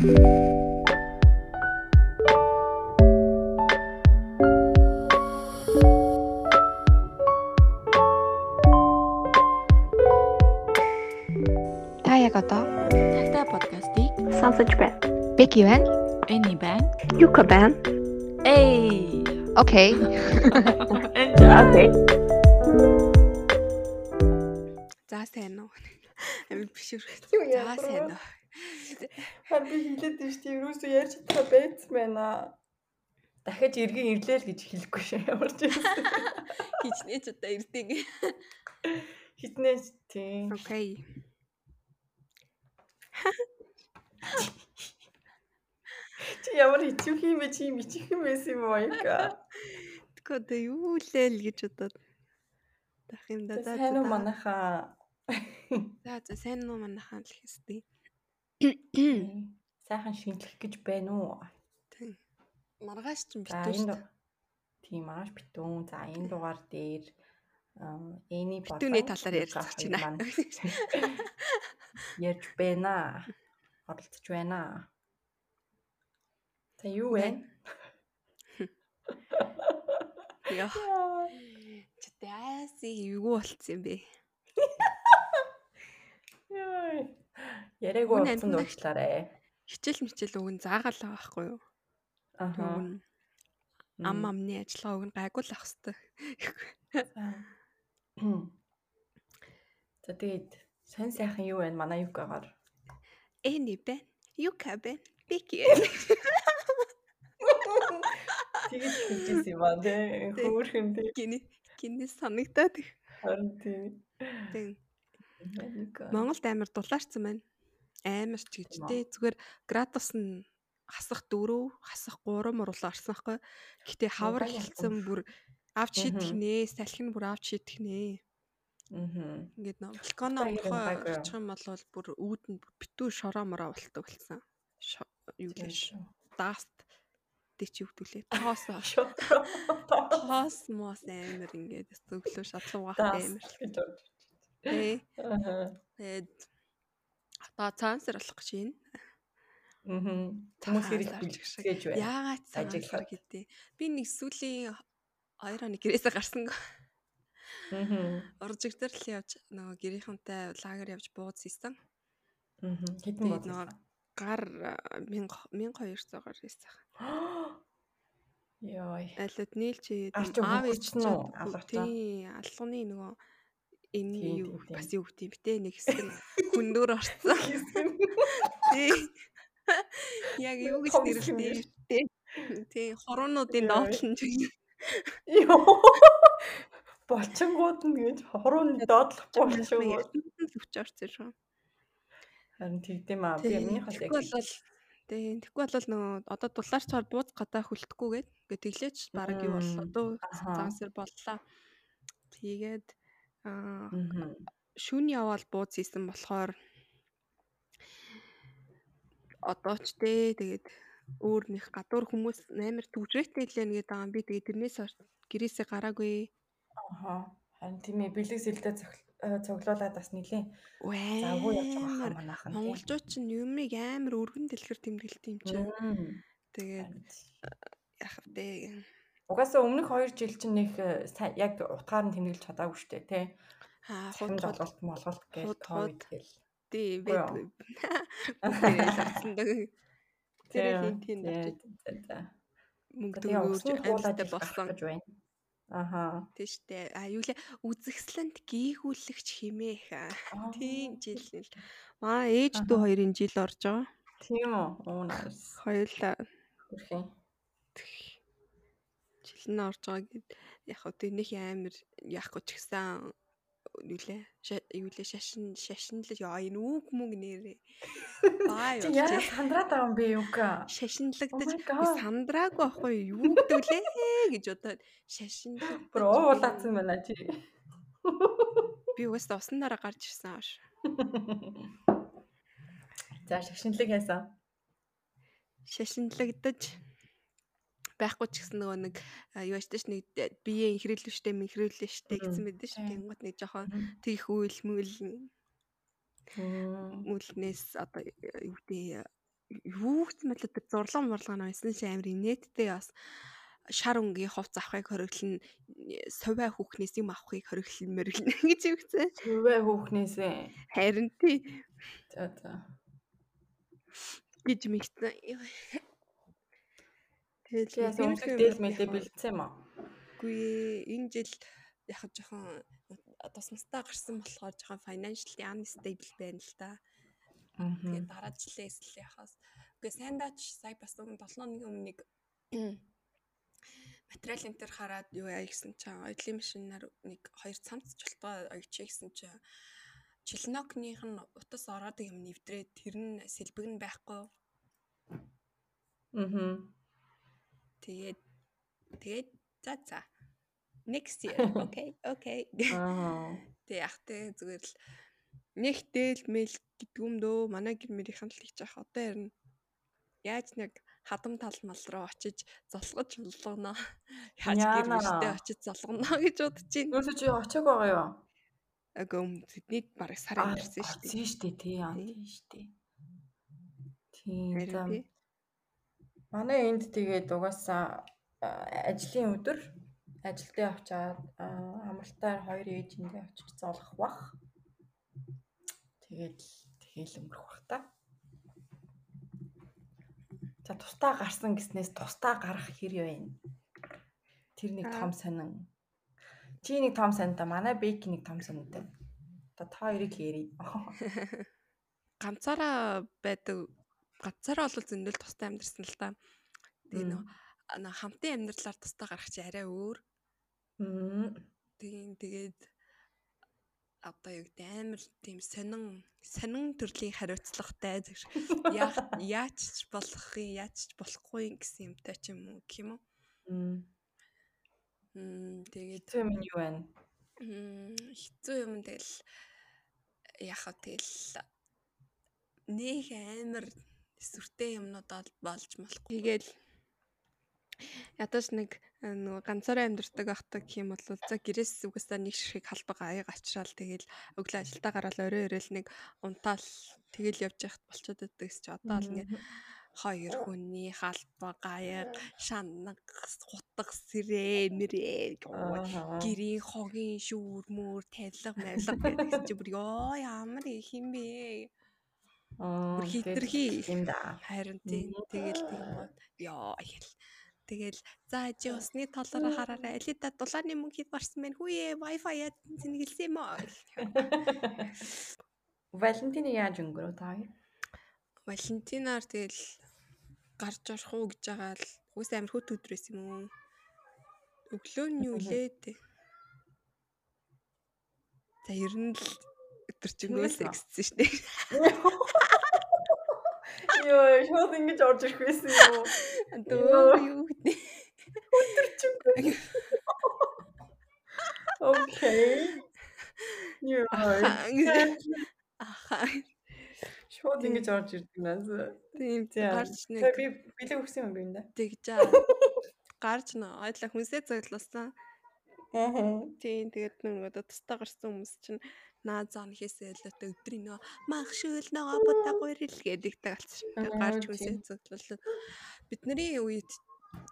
Та яг одоо Тагтаа подкастыг Сонсож байна. Беки байна. Эни байна. Юка байна. Эй. Окей. Окей. За сайн уу. Амир бишүрх. Юу За яа. сайн уу. Ха би хэлээд байна шүү дээ. Юусоо ярьж чадхаа байсан байна. Дахиад эргэн ирлээ л гэж хэлэхгүй шээ. Ямар ч юм. Хичнээн ч удаа ирдэг. Хитнээс тийм. Окей. Чи ямар хичүүх юм бэ? Чи бичих юм байсан юм уу яка? Тэгэхгүй одоо юу лээ л гэж бодоод тах юм да. Сайн уу за. манайхаа. За за сайн уу манайхаа л хэстэй. Сайхан шинжлэх гэж байна уу? Тийм. Маргааш ч битүү шүү. ду- тийм маш битүүн. За энэ дугаар дээр эний Битүүний талаар ярьж байна. Ярьж байна. Оролцож байна. За юу вэ? Яа. Чатааси юу болцсон юм бэ? Яа. Болсон амтнаа- дуучлаарэ. Хичээл мичээл өгн заагаал байгаа байхгүй юу? Өгн ам амны ажиллагаа өгн гайгүй л ах хэвээр. За тэгээд сонь сайхан юу байна манай юкагаар? Эни бэ? Юка бэ? Бики. Тэгэж хэлжсэн юм аа тий. Хөөхөн тий. Гини гини санагдаад. Харин тий. Тийм. Монголд амар дулаарцсан байна. Амар ч гэж тий зүгээр градус нь хасах 4, хасах 3 мурлаа орсон байхгүй. Гэтэ хавар хэлсэн бүр авч шидэх нэ, салхин бүр авч шидэх нэ. Мгм. Ингээд нөө мохоо гайгүй. очих юм бол бүр үүдэнд битүү шороо мороо болтог болсон. Юу лээ даст дэ чи югдүүлээ. Тоос Шотроо. тоос мос амар ингээд өглөө шатлуу гахтай амар. гэж бодож. Аа. Тэгээд одоо цаансар болох гэж байна. Мгм. Хүмүүс хэрэг гэж байна. Яагаад Ажиглаад. гэдэг. Би нэг сүүлийн 2 хоног гэрээсээ гарсан. Мгм. Уржигдэр л явж нөгөө гэрийнхэнтэй лагер явж исэн. Мгм. Хэдэн нөгөө гар 1200 гар исэн. Йой. Айлууд нийлж аав хөнгөрсөн ээж үү? Алгачаа? тий алганы нөгөө энэ Тийм, юу бас юу гэдэм бité нэг хэсэг нь хүндүр орсон. Тий. Яг юу гэж нэрлэдэг хэсэг тий. Тий хороонуудын Яа. доотлон ч. Йоо. Болчингууд нь гэж хорууны доотлох болчингууд. Зүвч орсон шүү. Харин тэгдэм аа. Би Тий. минийхээс яг бол тий. Тэгэхгүй бол нөгөө одоо дулаарчаар бууз гадаа хүлдэхгүйгээд ингээд тэглээч баг юу боллоо дөө аха. цаансэр боллоо. Тэгээд аа Мгм. шүүн яваал бууз хийсэн болохоор одоо ч дээ тэгээд өөр нэг гадуур хүмүүс амар төвжрээтэй лээ нэгэд байгаа юм би тэгээд тэрнээс гэрээсээ гараагүй. Аха. Харин тийм ээ. Бэлэг сэлдээ цоглуулаад бас нилээ. Завгүй явж байгаа манайхан. монголчууд ч юмыг амар өргөн дэлгэр тэмдэглэт юм чинь. Тэгээд яах вэ? Угаасаа өмнөх 2 жил чинь нэг э, яг утгаар нь тэмдэглэж чадаагүй шүү дээ, тий. Аа хут долголт молголт гэж хут. гэл. тий даг. Тэр хин тин тий, авчид тий, тий. мөнгө төгөөж амьстай болсон гэж байна. Аха. Тийш үү. А юу лээ үзэсгэлэнт гийгүүлэгч химээх. Тийм жил нэл. Маа ээж дүү хоёрын жил орж байгаа. Тийм үү? Оо nice. Хоёулаа Хүрхий. Нь орж байгаа гэд яг хөө нэг амар яахгүй ч гэсэн юу лээ ша- юу лээ шашин шашинлаж яа энэ үг мөг нэрээ. Баа юу яа сандраад байгаа юм шашинлагдаж Oh би God. сандраагүй байхгүй юу гэдүүлээ гэж бодоод шашинлагдаж Бүр уулаацсан байна чи. би угаасаа усан дараа гарч ирсэн ааш За шашинлаг яасан. шашинлагдаж байхгүй ч гэсэн нөгөө нэг юу ачташ нэг д- бие инхрээлвэ штэ минхрээлвэ штэ Мм. гэсэн мэт штэ Тийм. тэнгууд нэг жоохон тийх үйл мүл Мм. мүлнээс одоо юу гэдэг юу гэж мэдлээ зурлага мурлага нойсон чи амар инээдтэй бас шар өнгийн хувц авахыг хориглон сувай хүүхнээс юм авахыг хориглон мөрглөн гэж үгцээ. Сүвэ хүүхнээсээ. Харин тий За за. гэж мэгтэн. Тэгэл өмсөх дээл мэлээ бэлдсэн юм аа. Үгүй энэ жил яг жоохон тусмастаа гарсан болохоор жоохон financially unstable байна л да. Тэгээд дараа жилээс л яхаас үгүй сайндаач сая бас нэг 7 хоногийн өмнө нэг материал энэ төр хараад юу яа гэсэн чинь оюутлын машинаар нэг хоёр цамц жолтгоо оёч гэсэн чинь Чилнокных нь утас ороод юм нэвдрээд тэр нь сэлбэг нь байхгүй. Аа. Тэгээд тэгээд за за. Next year. Okay. Okay. Аа. Тэг яг тэ зүгээр л нэг дээл мэл гэдэг юм дөө манай гэр мэрийнхэн л хийж явах одоо ярина. Яаж нэг хадам тал мал руу очиж золгож болгоно. Яаж гэр мөртөө очиж золгоно гэж бодож байна. Юусоо чи очиаг байгаа юу? Агом тэдний бараг сар амьдсан шүү дээ. дээ. шүү дээ тий яа Тий. тий шүү дээ. Тийм. Манай энд тэгээд угаасаа ажлын өдөр ажилдаа а, амралтаар хоёр ээжиндээ очиж золгох бах. Тэгээд тэгэл өнгөрөх бах та. За тустаа гарсан гэснээс тустаа гарах хэр юу вэ? Тэр нэг том сонин. Чи нэг том сонинтай, манай бэки нэг том сонинтай. Одоо та хоёрыг хэрий. ганцаараа байдаг ганцаараа бол зөндөл тустай амьдэрсэн л та. Тэгээ нөө хамтын амьдралаар тустай гарах чи арай өөр. Тийм тэгээд одоо юу гэдэг амар тийм сонин сонин төрлийн хариуцлагатай яах яаж ч болох юм яаж ч болохгүй гэсэн юмтай ч юм уу гэх юм уу. Мм. Тэгээд Хэцүү юм юу байна? Хэцүү юм тэгэл яхаа тэгэл нэг амар сүртэй юмнуудад болж болохгүй. Тэгэл ядаж нэг э, нөгөө ганцаараа амьдэрдэг ахдаг юм бол за гэрээс угаасаа нэг шиг халбаг аяг ачраал тэгэл өглөө ажилдаа гараад орой өрөөл нэг унтаал тэгэл явж яхад болчиход байдаг гэж одоо л ингээд хоёр хүний халбаг аяг шанаг хутга сэрээ мэрээ гэрийн хогийн шүүр мөр тавилга мавилга гэдэг чи бүр ёо ямар их юм бэ. Бүр хитрхи юм да. харин тийм тэгэл тийм бод ёо ял тэгэл за чи усны толороо хараарай. Алида дулааны мөнгө хэд гарсан бэ хүүе wifi яд зингэлсэн юм аа. Валентины яаж өнгөрөө та хоёр? валентинаар тэгэл гарч орох уу гэж байгаа л үс амир хөт өдрөөс юм уу? Өглөө нь юу лээ за ер нь л өдөржингөө Тэгээс ба. секссэн шүү дээ Йоо, шууд ингэж орж ирэх байсан юм уу? Дөө юу гэдэг Окей. Йоо. Аха. Шууд ингэж орж ирдэг нас. Тийм За. гарч нэг би билег өгсөн юм би энэ. тэгж аа. Гарч нөө ойлоо хүнсээ зоглуулсан. Аа. Тийм тэгээд нөгөө одоо тустаа гарсан хүмүүс чинь наа зан хийсээ өлөөтэй өдрийн нөө махшил нөгөө бота гурил гэдэгтэй Аа, гарч хүнсээ зоглуулсан. Бидний үед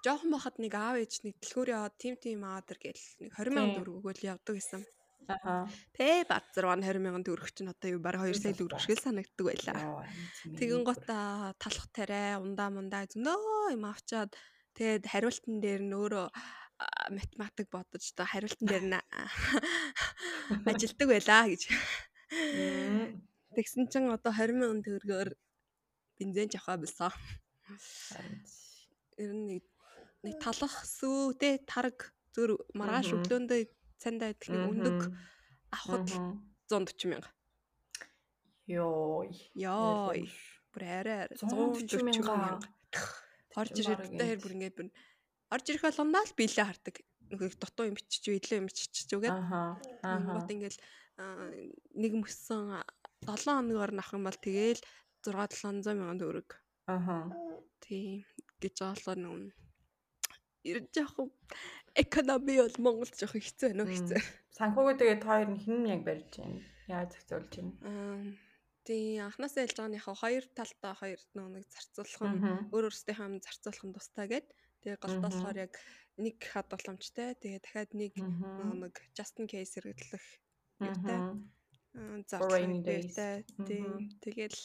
жоохон бахад нэг аав ээж нэг дэлгүүр яваад тим тим аваад ир гэл нэг 20 мянган Тийм. төгрөг өгөөл явдаг гэсэн. Аха. Тэ базар 20 мянган төгрөг чинь одоо юу бараг 2 сая төгрөг шиг л санагддаг байлаа. Тэгэн гота талах тариа ундаа мундаа зөндөө юм авчаад тэгээд хариултан дээр нь өөрөө математик бодож та хариултан дээр нь а, ажилдаг байлаа гэж. Тэгсэн чин одоо 20 мянган төгрөгөөр бензин авах болсон. Ер нь нэг нэг талах сүү тэ тараг зүр маргааш өглөөндөө цандаа идэх нэг өндөг авахд Мгм. 140 мянга. Йоо. Йоо. Бүр арай 140 140 мянга. Орж чинь ирээд хэр бүр ингээд бүр орж ирэх болгондоо л биелээ хардаг. Дутуу юм бичиж илүү юм бичиж үгээд. Аха. Гот Аха. ингээл аа, нэг мөссөн 7 хоногор нах юм бол тэгээл 6 700 мянган төгрөг. Аха. Тийм гэж боолоо нүн. Ирж яах экономи бол Монголд жоох хэцүү байна уу хэцүү. Санхүүгээ тэгээд хоёр нь хин яг барьж байна. Яаж зохицуулж байна? Аа Тийм анхнаасаа ялж байгааныхаа хоёр талтаа хоёр нэг зарцуулах нь өөр өөрсдийнхөө зарцуулах нь тустай гэд. Тэгээ голд Мгм. болохоор яг нэг хадгаламжтай. Тэгээ дахиад нэг нэг just in case хэрэглэх юутай. Мгм. Тэгэл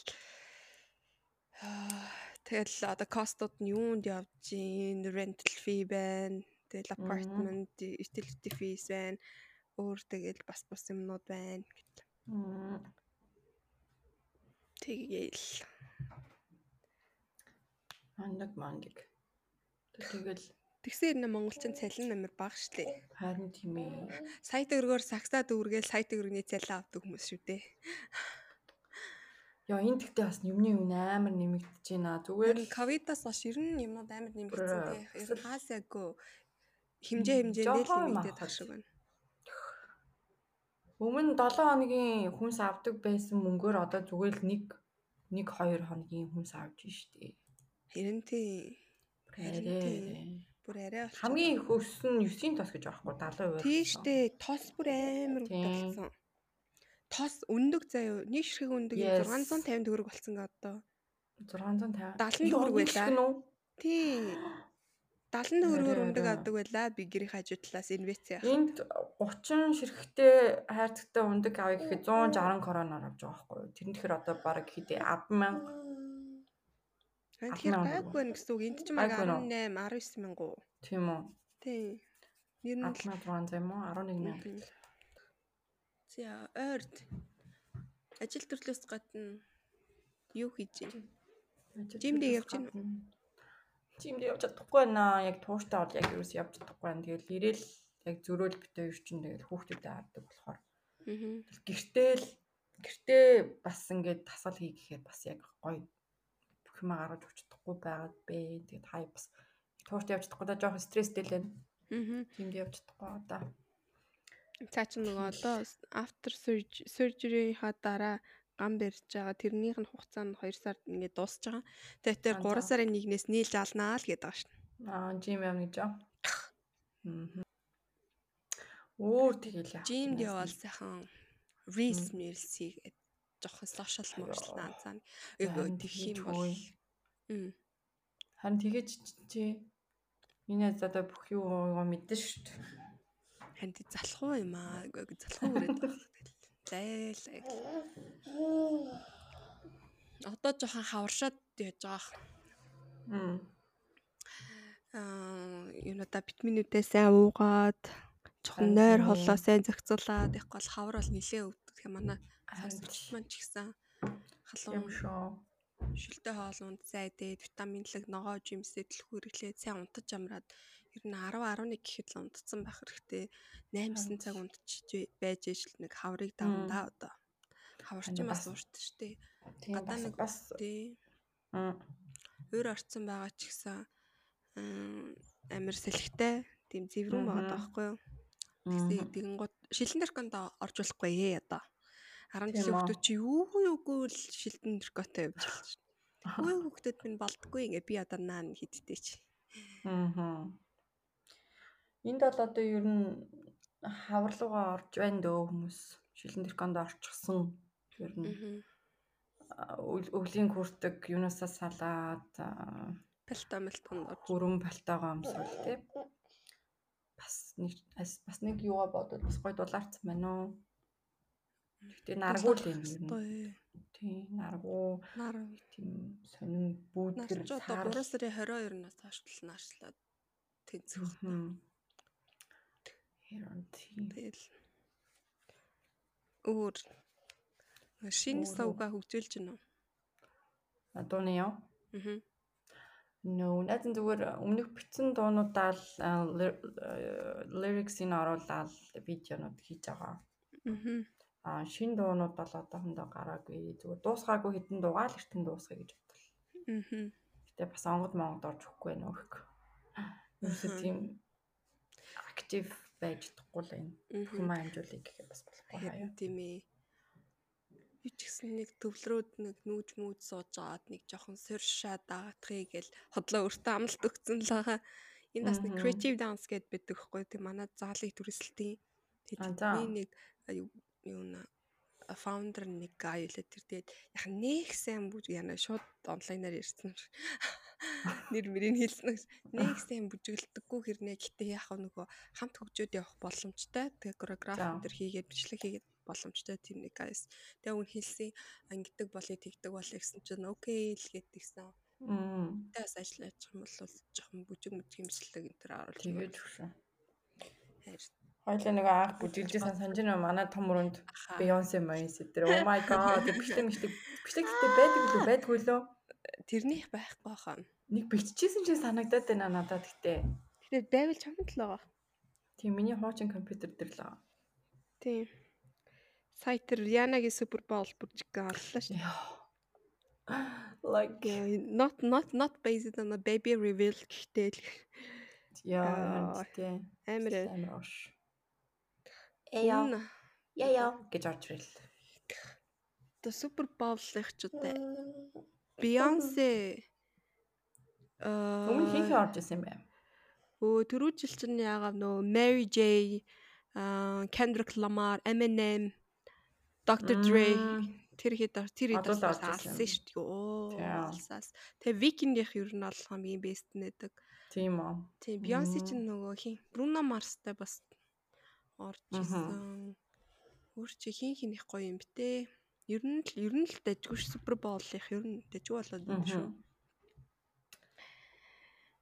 тэгэл одоо костууд нь юунд явж ийн rental fee байна. Тэгэл apartment utility fees байна. Өөр тэгэл бас бас юмнууд байна. гэтэл. Мм. Тэгээл Мандаг мандаг. Тэгэл тэгсэн юм монголчин цалин намар бага штэ. харин тийм ээ. Сая төгрөгөөр саксаа дүүргээл сая төгрөгийн цалин авдаг хүмүүс шүү дээ. Яа энэ тэгтээ бас юмны үн амар нэмэгдэж байна. Зүгээр Харин ковидоос хойш ер нь юмнууд амар нэмэгдсэн Бүр, тий. Ер нь хаасаагүй хэмжээ хэмжээндээ л Жохоо нэмэгдээд махад. ах шиг байна. өмнө 7 хоногийн хүнс авдаг байсан мөнгөөр одоо зүгээр л нэг нэг 2 хоногийн хүнс авж штэ. Харин тий. Харин тий. Арай. Бүр арай болчихсон. Хамгийн их өссөн 9-ийн тос гэж аахгүй 70%. Тийштэй тос бүр амар Тийм. удалсан. Тос өндөг заяа. Нэг ширхэг өндөг Yes. 650 төгрөг болсон гэ одоо. 650. 70 төгрөг байлаа. Тий. 70 төгрөгөөр өндөг авдаг байлаа. Би гэрийн хажуу талаас инвест яах. Энд 30 ширхэгтэй хайрцагтай өндөг авъя гэхэд 160 короноор авч байгаа байхгүй юу? Тэр нь тэгэхээр одоо баг хэдий 100000 Харин тэгэхээр гайгүй байна гэсэн үг. Энд ч маг Гайгүй нөө. 18 19 мянган уу. тийм үү? Тий. Ер нь л 1600 юм уу? 11000. Мгм. За ойрд ажил төрлөөс гадна юу хийж байна? Жимдээ явж гин үү? Жимдээ явж чадахгүй байна. Яг тууштай бол яг юус явж чадахгүй байна. Тэгэл ирээл яг зөрөөл битээ юу чинь тэгэл хүүхдүүдэд хардаг болохоор Аа. тэгэл гэртээ л гэртээ бас ингээд тасал хий гэхээр бас яг гоё бүх юм гаргаж өгч чадахгүй байгаад бэ. Тэгээд хай бас тууштай явж чадахгүй да жоохон стресстэй л байна. Аа. Жимдээ явж чадахгүй одоо. Цаа чи нөгөө одоо after surg- surgery-ийнхаа дараа гам барьж байгаа. Тэрнийх нь хугацаа нь 2 сард ингээд дуусч байгаа. Тэгээд тэр За, 3 за. сарын нэгнээс нийлж алнаа л гэдэг байгаа шин. Аа, жим явна гэж аа. Мм. Өөр тэгэл яах. Жимд юм яасан. сайхан reels meals жоохон social мөрчлөлт Харин тэгэх юм бол. Харин тэгэж чи энэ одоо бүх юу мэдэн шүү дээ. Хант залах уу юм аа. Үгүй залах уу гэдэг байна. Лайлаа. Одоо жоохон хаваршаад яаж байгаа. Мм. Аа, юунада витаминүүдээ сайн уугаад жоохон нойр холлоо сайн зохицуулаад их бол хавар бол нилээ өвдөх юм манай. Сонсогч маань ч гэсэн юм халуун шүү. шүлтэй хоолунд сайн дээд витаминлэг ногоо жимсээ дэлгүүр хэрэглээд сайн унтаж амраад ер нь 10 11 гэхэд л унтцсан байх хэрэгтэй. 8 цаг унтчих байж ижил нэг хаврыг давандаа одоо. Хаварч Харин бас уурт штэ. Гадаа нэг бас тий. Өөр орцсон байгаа ч гэсэн ам, амир сэлхтэй тийм зэврэн байгаа Мгм. байхгүй юу? Тэгсээ Мгм. тэгэн гот шилэн дэрконд орж болохгүй ээ одоо. 10 Тийм жилийн үү. хүмүүс чи юу юугүй л шилэн дэркотой явж болж байна. Хөөе хүүхдүүд минь болдггүй ингээ би одоо наан хидтэй чи. Мгм. Энд бол одоо ер нь хаварлуугаа орж байна дөө хүмүүс. Шилэн дэрконд орчихсон. Ер нь Аа. өвлийн хүрдэг юунасаа салаад а, Палта мэлтонд орж. бүрэн палтагаа өмсвөл тий. Бас нэг бас нэг юугаа бодвол бас гоё дулаарцсан байна уу? Гэтэ наргуу л юм нь. Тий, наргуу Нар тийм сонин бүүдгэр нарч одоо 3 сарын 22-наас хойш л нарчлаад тэнцэх. Тий. Тэгэл өөр шинэ сувга хөгжүүлж гинөө. Дууны яв. Аа. Нөө найзан зүгээр өмнөх битсэн дуунуудаа л ly- э, lyrics-ийг оруулаад видеонууд хийж байгаа. Аа. А шин дуунууд бол одоохондоо гараагүй. Зүгээр дуусгаагүй хэдэн дуугаа л эртэн дуусгая гэж бодлоо. Аа. Гэтэ бас онгод монгод орж өгөхгүй. Ерөөсөө Аха. тийм актив байж чадахгүй л байна. Бүх юм амжуулъя гэхэд бас болохгүй хаяа. Тийм ээ. Би ч гэсэн нэг төвлөрөөд нэг нүүж мүүж сууж агаад нэг жоохон соршаа даатхыг гэл хотлоо өөртөө амлалт өгсөн л байгаа. Энэ бас нэг creative dance гэдээ байдаг хгүй тийм манай заалыг за. Тэгээд нэг юу юу нэ founder нэг guy үлээ тэр тэгээд яг нэг сайн бүж яна шууд онлайнаар ирсэн. Нэр мөрийг хэлсэн нэг сайн бүжиглдэггүй хэрнээ гэтээ яг нөгөө хамт хөгжөөд явах боломжтой. Тэгээ choreograph энэ хийгээд бичлэг хийгээд боломжтой тийм нэг guys. Тэгээ өгн хэлсэн ангидаг болыг тэгдэг болыг гэсэн чинь окей л гэдгийгсэн. Мм. Тэ бас ажиллаж байгаа юм бол жоохон бүжиг мүжиг юмслэг энэ төр оруулж Тэгээд өгшөө. хайр. Хоёлаа нөгөө анх бүжиглжсэн санаж нөө манай том өрөнд. Beyoncé Beyoncé тэр oh my god бичлэг мэтлэг бичлэг гэдэг байдаг лөө байдгүй лөө. Тэрнийх байхгүй хаа. Нэг биччихсэн чинь санагдаад байна надад гэтээ. Тэгэхээр байвал чамд л байгаа. Тийм миний хуучин компьютер дээр л байгаа. Тийм. Сайтер Янагийн Супер Боул бүжиг аллаа шүү. Like not not not based on a baby reveal гэхдээ л яа тий. амар ээ. амар ууш. Эяа Үнэн. яа гэж орж ирэл. Тэ Супер Боулынхчудаа Beyoncé Өмнө хин хин аа орж исэн юм байна. өө түрүү жил чинь яагаад нөө Mary J аа Kendrick Lamar Eminem Dr Dre тэр хэд тэр хэд алсан шүү дээ. Оо алсаас. Тэгээ Weekend-ийнх ер нь бол хамгийн best нэдэг. Тийм үү. Тийм Beyoncé чинь нөгөө хин Bruno Mars-тай бас орж исэн. Өөр чи хин хинийх гоё юм битээ. Ер нь л ер нь л дажгүй ш Супер Боулынх ер нь дажгүй болоод байна шүү.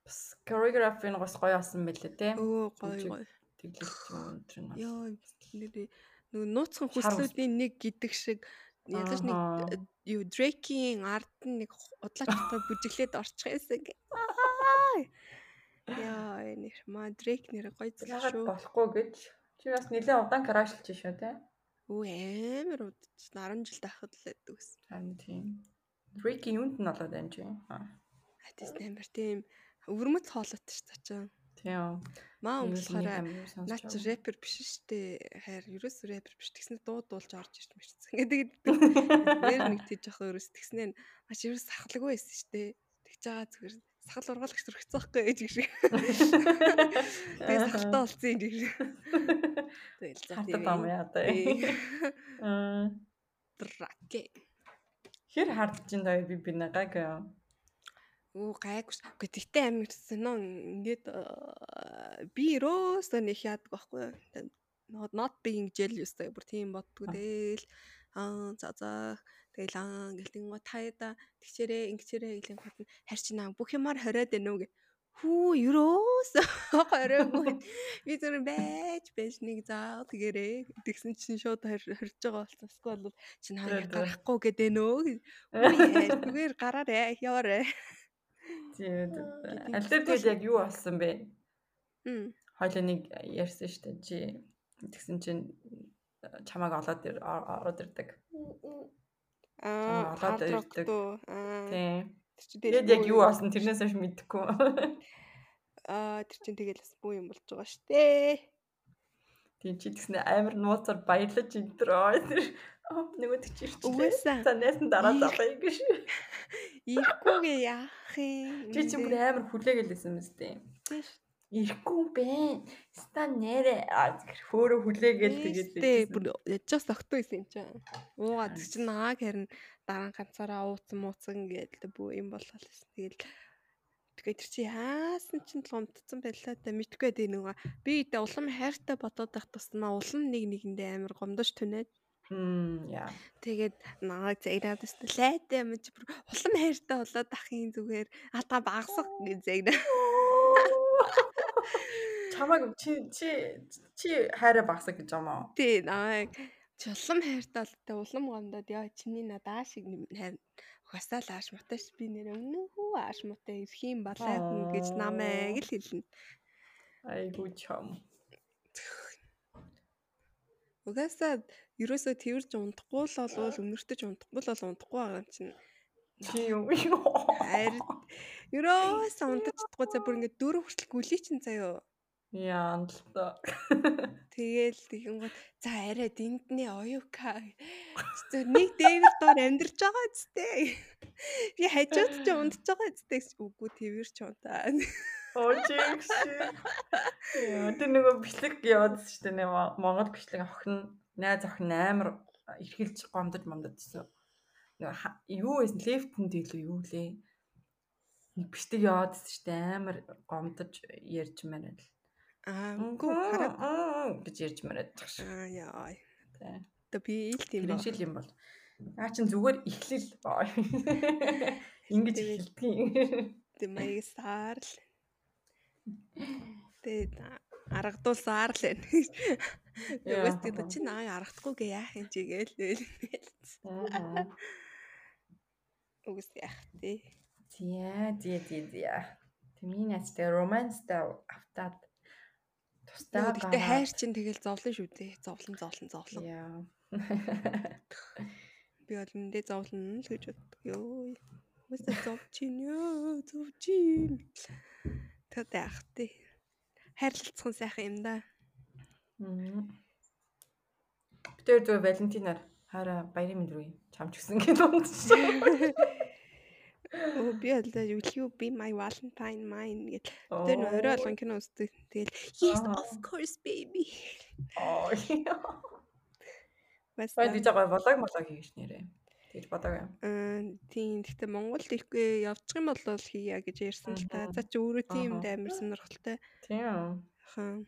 Бас choreography нь бас гоё асан байлээ те. Өө гоё гоё. Тэглэх юм тэр нь. Йоо нэрээ нөгөө нууцхан хүслүүдийн нэг гэдэг шиг ядаж нэг э, юу Дрейкийн ард нь нэг удлаачтай бүжиглээд орчих байсан. Яа нэр ма Дрейк нэр гоё зүйл шүү. болохгүй гэж чи бас нэлээд удаан крашлж шүү те. Өө амар удаж 10 жил тахад л байдаг ус. Харин тийм. Ricky юунд нь болоод чи? Аа, Атис амар тийм өвөрмөц хоолойт ш та чинь. Тийм. Маа Нэг л болохоор нэг юм сонсч наа чи байгаа. рэпер биш штэ. Хайр ерөөс рэпер биш. Тэгснэ дуу дуулж орж ирж мэрсэн. Гэдэг нэр нэг тийж явах ерөөс тэгснэ маш ерөөс сахлаггүй байсан штэ. Тэгж байгаа зүгээр сахал ургалагч төрчихсөн байхгүй гэж шиг. Тэгээ сахалтай болсон юм шиг. Тэгэл за Хатад ам яа та. Аа. Драке. Хэр хардж ин даа би би нагаг. Оо гайгүй. ш. Тэгтээ амир сонио ингээд аа, би ерөөсөө нэг яадаг байхгүй. Not being jealous гэх бүр тийм боддгоо тэгэл аа за за тэгэл аа ингээл тэнгуй таяда тэгчээрээ ингэчээрээ гэлийн гот нь харь чи наа бүх юмар хориод байна уу гэ. Хүү ерөөсөө хороогүй. Би зөв байж байж нэг заа тэгэрээ тэгсэн чинь шууд хорж байгаа болсон. Эсвэл бол чи наа Тэр, тэр. гарахгүй гэдэг нөө. Үгүй зүгээр гараарэ яваарэ. Тийм. Аль дээр яг юу болсон бэ? Мм. Хойлоо нэг ярьсан шүү дээ чи тэгсэн чинь чамааг олоод ороод ирдэг. Аа, олоод ирдэг. Тийм. Тэгээд яг юу болсон тэрнээс хойш мэдэхгүй. Аа, тэр чинь тэгэл бас бүү юм болж байгаа штэ. Тийм чи тэгснэ амар нууцаар баярлаж интроо. Тэр нөгөө чи ирчихлээ. Угаасаа. За нь дараа залгая гэж. Ирэхгүйгээ яах юм? Чи чи бүр амар хүлээгэлсэн мэт. Тийш. Ирэхгүй бэ. Ста нэрэ аа хөөрө хүлээгээл тэгээд Тэ бүр яжаас огтгүй байсан юм чинь. Уугаа тэр чинь нааг харин дараа ганцаараа ууцсан мууцсан гэдэг бүү юм болол байсан. Тэгэл тэгээ тэр чи яасан чинь л гомдсон байлаа да мэдгүй дээ нөгөө би тэ улам хайртай бодоод байх тусмаа улам нэг нэгэндээ амар гомдож түнээд. Тэгээд нааг загнаад өстө лайтай юм чи улам хайртай болоод ахын зүгээр. Алга багсах гэж загнаа. Чамаг чи чи чи хайраа багсаг гэж юм аа. Тий нааг чи улам хайртай болтой. Улам гомдоод. Яа чиний надаа шиг хайр угасаа л ааш мутаач би нэр өмнө хүү ааш мутаа ирэх юм балай хүн гэж намайг л хэлнэ. Айгуу чам. Угасаа ерөөсөө тэрж унтахгүй л болвол өмнөртөж унтахгүй л бол унтахгүй байгаа юм чинь. Чи юу. Харин ерөөсөө унтаж чадахгүй за бүр ингэ дөрөв хүртэл гүлий чин заяо. Яа та. Тэгээл тэгэнгүүт за арай дэндний оюука. Зөв нэг дээвэр доор амьдарч байгаа зүтэй. Би хажууд ч ундаж байгаа зүтэй. Үгүй тэрвэр ч унтаа. Оо чигш. Яа тэр нөгөө бичлэг яваадсэн шүү дээ. нэ Монгол бичлэг охин найз охин амар эргэлж гомдож момдодсон. Нэг ха- юу байсан лефтэнд илүү юу лээ. Нэг бишдэг яваад дээ. Амар гомдож ярьж мараад. Аа үгүй хараад гэж ярьж мараад тах шиг. аа яа. Тий. Тэ би ил тийм Тэр ба. шил юм бол. Наа чин зүгээр эхлэл. Ингэж Тэгэл. эхэлдэг. Тэ маягсаар л. Тэ аргадуулсаар л байна. Тэгээс тэ чи наа аргахдаггүй гээ яах юм чи гээл. Аа. Үгүйс яах тий. Тиа, тиа, тиа, тиа. Тэмийн яцтай романстай автаад тустаа Тэгтээ хайр чинь тэгэл зовлон шүү дээ. Зовлон зовлон зовлон. Яа. Би бол эндээ зовлон л гэж боддог. Йоо. Mëстэ зовчин ёо, зовчин. Тэт яах тий. Хайрлалцхан сайхан юм да. Битэр зөв Валентинаар хараа баярын мэнд рүү чамч гисэн гэдэг унтчихсан. Оо би бол will you be my valentine mine гэл. Тэр нөө орой болгон кино үздэг. Тэгэл yes of course baby. Аа. Бас Баяр гэж байгаа болоог молоог хийгээш нэрээ. Тэгж бодог юм. Аа тийм гэхдээ Монголд ихгүй явчих юм бол хийя гэж ярьсан л та. За чи өөрөө тийм Аха. амар сонирхолтой. Тийм. Хаа.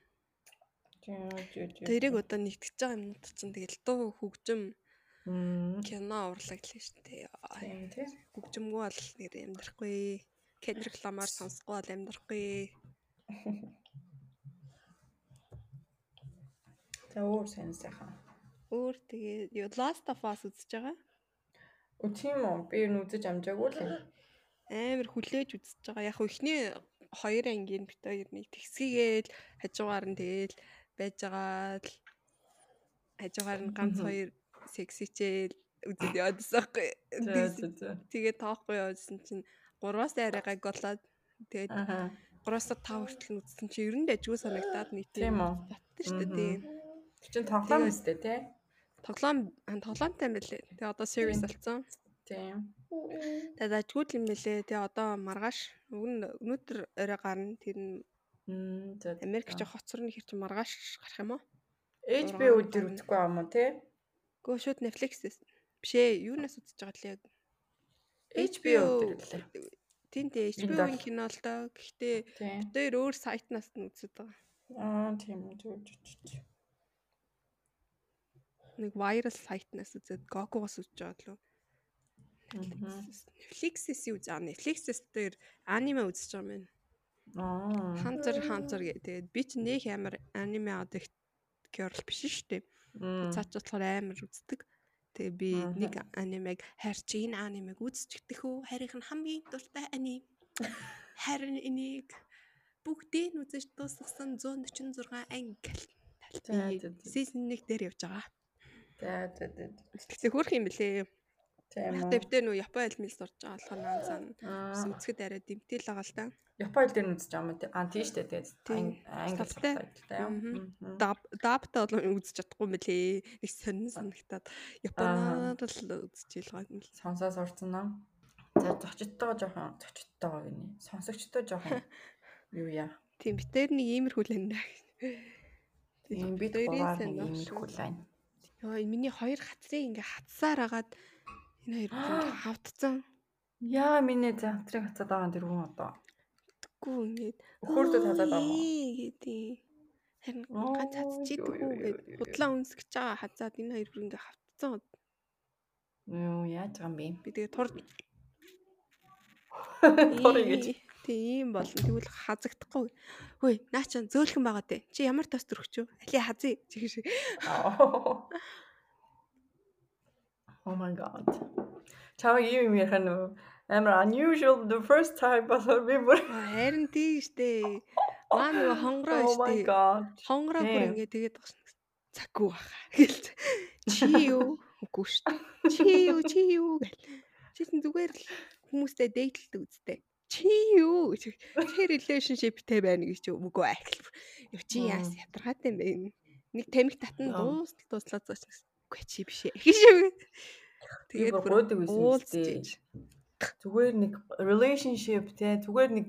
Тийм. Тэрийг одоо нэгтгэж байгаа юмнууд чинь тэгэл дуу хөгжим Кино урлаглаа шүү дээ. Тийм тийм. Хөгжимгүй бол нэр амьдрахгүй. Kendrick Lamar сонсохгүй бол амьдрахгүй. За өөр сайхан. Өөр тэгээ юу Last of Us үзэж байгаа? Үгүй тийм үү? Би юу үзэж амжаагүй л. Амар хүлээж үзэж байгаа. Яг ихний хоёр ангийн бит хоёр нэг тэгсгийгээл хажуугаар нь тэгэл байж байгаа л хажуугаар нь ганц Мгм. Хоёр сексичээл үзэл яваадсан байхгүй. За за за. Тэгээ тоохгүй явуулсан чинь 3-аас арайгаа голоод тэгээд Аха. 3-аас 5 хүртэл нь үзсэн чинь ер нь дажгүй санагдаад Тийм үү? Татсан шүү дээ. Тэр чин тоглоом Тэгээд- өстэй тий. Тоглоом юм байлээ. Тэгээ одоо series Тийм. болсон. Тийм. Тэгээ дажгүй юм байлээ. Тэгээ одоо маргааш өнөөдөр орой гарна. Тэр нь Мм за. за, Америк за. ч хоцор нь хэр чи маргааш гарах юм уу? HBO дээр үзэхгүй юм уу тий? Гөө шууд Netflix-ээс. Биш ээ, юунаас үзэж байгаа лээ. HBO дээр үлээ. Тийм Энд HBO-ийн кино л доо. Гэхдээ Тийм. дээр өөр сайтнаас нь үзэж байгаа. Аа тийм зүг. Нэг viral сайтнаас үзээд Gogo-гоос үзэж байгаа лөө. Мгм. Netflix-ээс юу үзээ? Netflix-ээс дээр аниме үзэж байгаа юм байна. Аа. Hunter Hunter гэдэг. Би ч нэг амар аниме аддикт girl биш шүү дээ. Цаач болохоор амар үздэг. Тэгээ би нэг анимег харьч энэ анимег үзчихдэг хөө. Харийнх нь хамгийн дуртай аним. Харин энийг бүгдийг нь үзэж дуусгасан 146 анги. За. Season 1 дээр явж байгаа. За за за. хөрх юм бэлээ. Тийм үү. битээ нөө Япон альмил сурж байгаа болохоор наанцаа Аа. үзэхэд арай дэмтэл байгаа л та. Япон хэл дээр нь үзэж байгаа юм. Аа тийм шүү дээ. Тэгээд англи Сабтай. сабтайтай юм. Даб дабтаа бол үзэж чадахгүй бэлээ. Нэг сонин санагтаад Японоор л үзэж илгаа юм л. Сонсоо сурцсан ном. За зочдтойгоо жоохон зочдтойгоо гинэ. Сонсогчтой жоохон юу яа. Тийм битээр нэг иймэрхүү л энэ. Тийм нэг юм доош. ирэхгүй лайн. Йоо миний хоёр хацрыг ингээ хатсаар агаад энэ хоёр ингээ хавтцсан. Яа миний завтрыг хацаад байгаа тэр хүн одоо. Гүү ингээд Өхөөрдөө татаад байгаа юм гэдэг. Харин ганц хатчихдаг юу, юу, үү юу, гэд юу, худлаа үнсгэж байгаа хазаад энэ хоёр бүр ингээ хавтцсан. Юу яаж байгаа юм бэ? Би тэгээ тур Торыг гэж. Тийм болно. Тэгвэл хазагдахгүй. Хөөе, наа чан зөөлхөн байгаа дээ. Чи ямар тост өргөч юу? Али хазъя. Чихш. Oh my god. Чамаг юм юм ярих нь амар unusual the first time болохоор би бүр Харин тийм штэ. Маа нөгөө хонгороо Oh god. Хонгороо бүр ингээ тэгээд багш цаггүй баха. Гэлт. Чи юу? Үгүй шүү. Чи юу? Чи юу гэл. Чи чинь зүгээр л хүмүүстэй дээдлэлдэг үстэй. Чи юу? Чи relationshipтэй байна гэж? Үгүй аа. Юу чи яас Мм. ядаргаатай юм бэ? Нэг тамхи татан Яа. дуустал дууслаа зооч. Үгүй чи биш ээ. Гэж. Би бүр гойдог байсан юм шүү дээ. ийж. Зүгээр нэг relationship те зүгээр нэг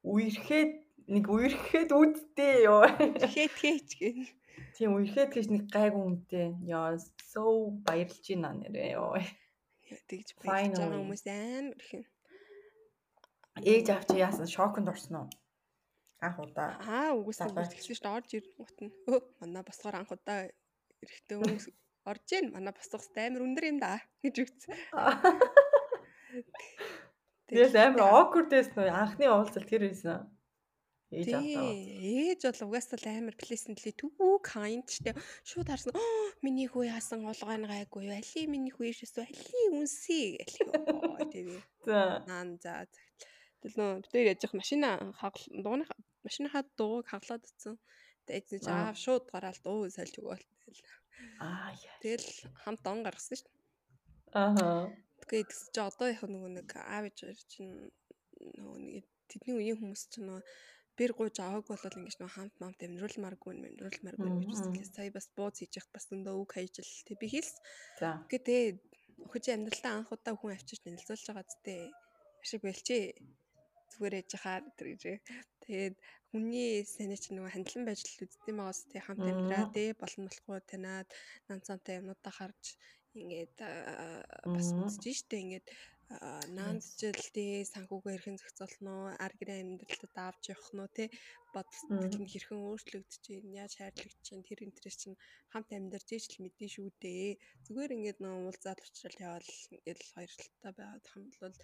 үерхэд нэг үерхэд үдтэй ёо. Тэгэхэд хээч гэн. Тийм үерхэд гэж нэг гайгүй үнэтэй. Яа, so баярлж байна нэрээ ёо. Тэгж баярлж байгаа хүмүүс амар их юм. Ээж аав чи яасан шоконд орсон уу? Анх удаа. Аа Залгай. тэгсэн чинь орж ирэнгүүт нь өө манай босгоор анх удаа эрэхтэй хүмүүс орж ийн манай босгоос амар өндөр юм да гэж үгсэн. Тэгэл амар awkward байсан уу? Анхны уулзалт тэр байсан. Ээж. Тий, ээж бол угаасаа л амар pleasantly too kind штэ. Шууд харсан. "Оо, миний хүү яасан олгойн гайгүй. Али миний хүү ишээс али үнсээ гэл. Тэгээ. За. Наан за. Тэгэл нөө битээр яж их машина хагал дууны машиныхаа дууг хаглаад утсан. Тэгээд чи Аа. аав шууд гараал дуу сольж өгөөл. Тэгэл Аа яа. тэгэл хамт он гаргасан шүү дээ. Ааха. Тэгээд тэгс чи одоо яг нөгөө нэг аав ээж хоёр чинь нөгөө нэг тэдний үеийн хүмүүс чинь нөгөө бэр гууж авааг бол ингэж нөгөө хамт хамт амьдруулмааргүй амьдруулмааргүй гэж үзлээ. Сая бас бууз хийж яхад бас өндөө үг хайж л тэг би хэлс. За. Гэхдээ тэгээд өхөж амьдралтаа анх удаа хүн авчиж нэлзүүлж байгаа зүтэй. Ашиг байлчээ. Зүгээр яж хаар тэр гэж. Тэгээд хүний санаа чинь нөгөө хандлан байж л үздэм байгаас тэг хамт амьдраа тий болно болохгүй танаад нанцантай юмнуудаа харж ингээд бас үзэж штэ ингээд аа, наандчил тий санхүүгээ хэрхэн зохицуулно ар гэрээ амьдралтад авч явах нь тий бод Мгм. сэтгэл нь хэрхэн өөрчлөгдөж чинь яаж хайрлагдж чинь тэр интерес чинь хамт амьдарч иж л мэдэн шүү дээ. Зүгээр ингээд нөө уулзаад уучрал явал ингээд л хоёрлалтай байгаад хамт бол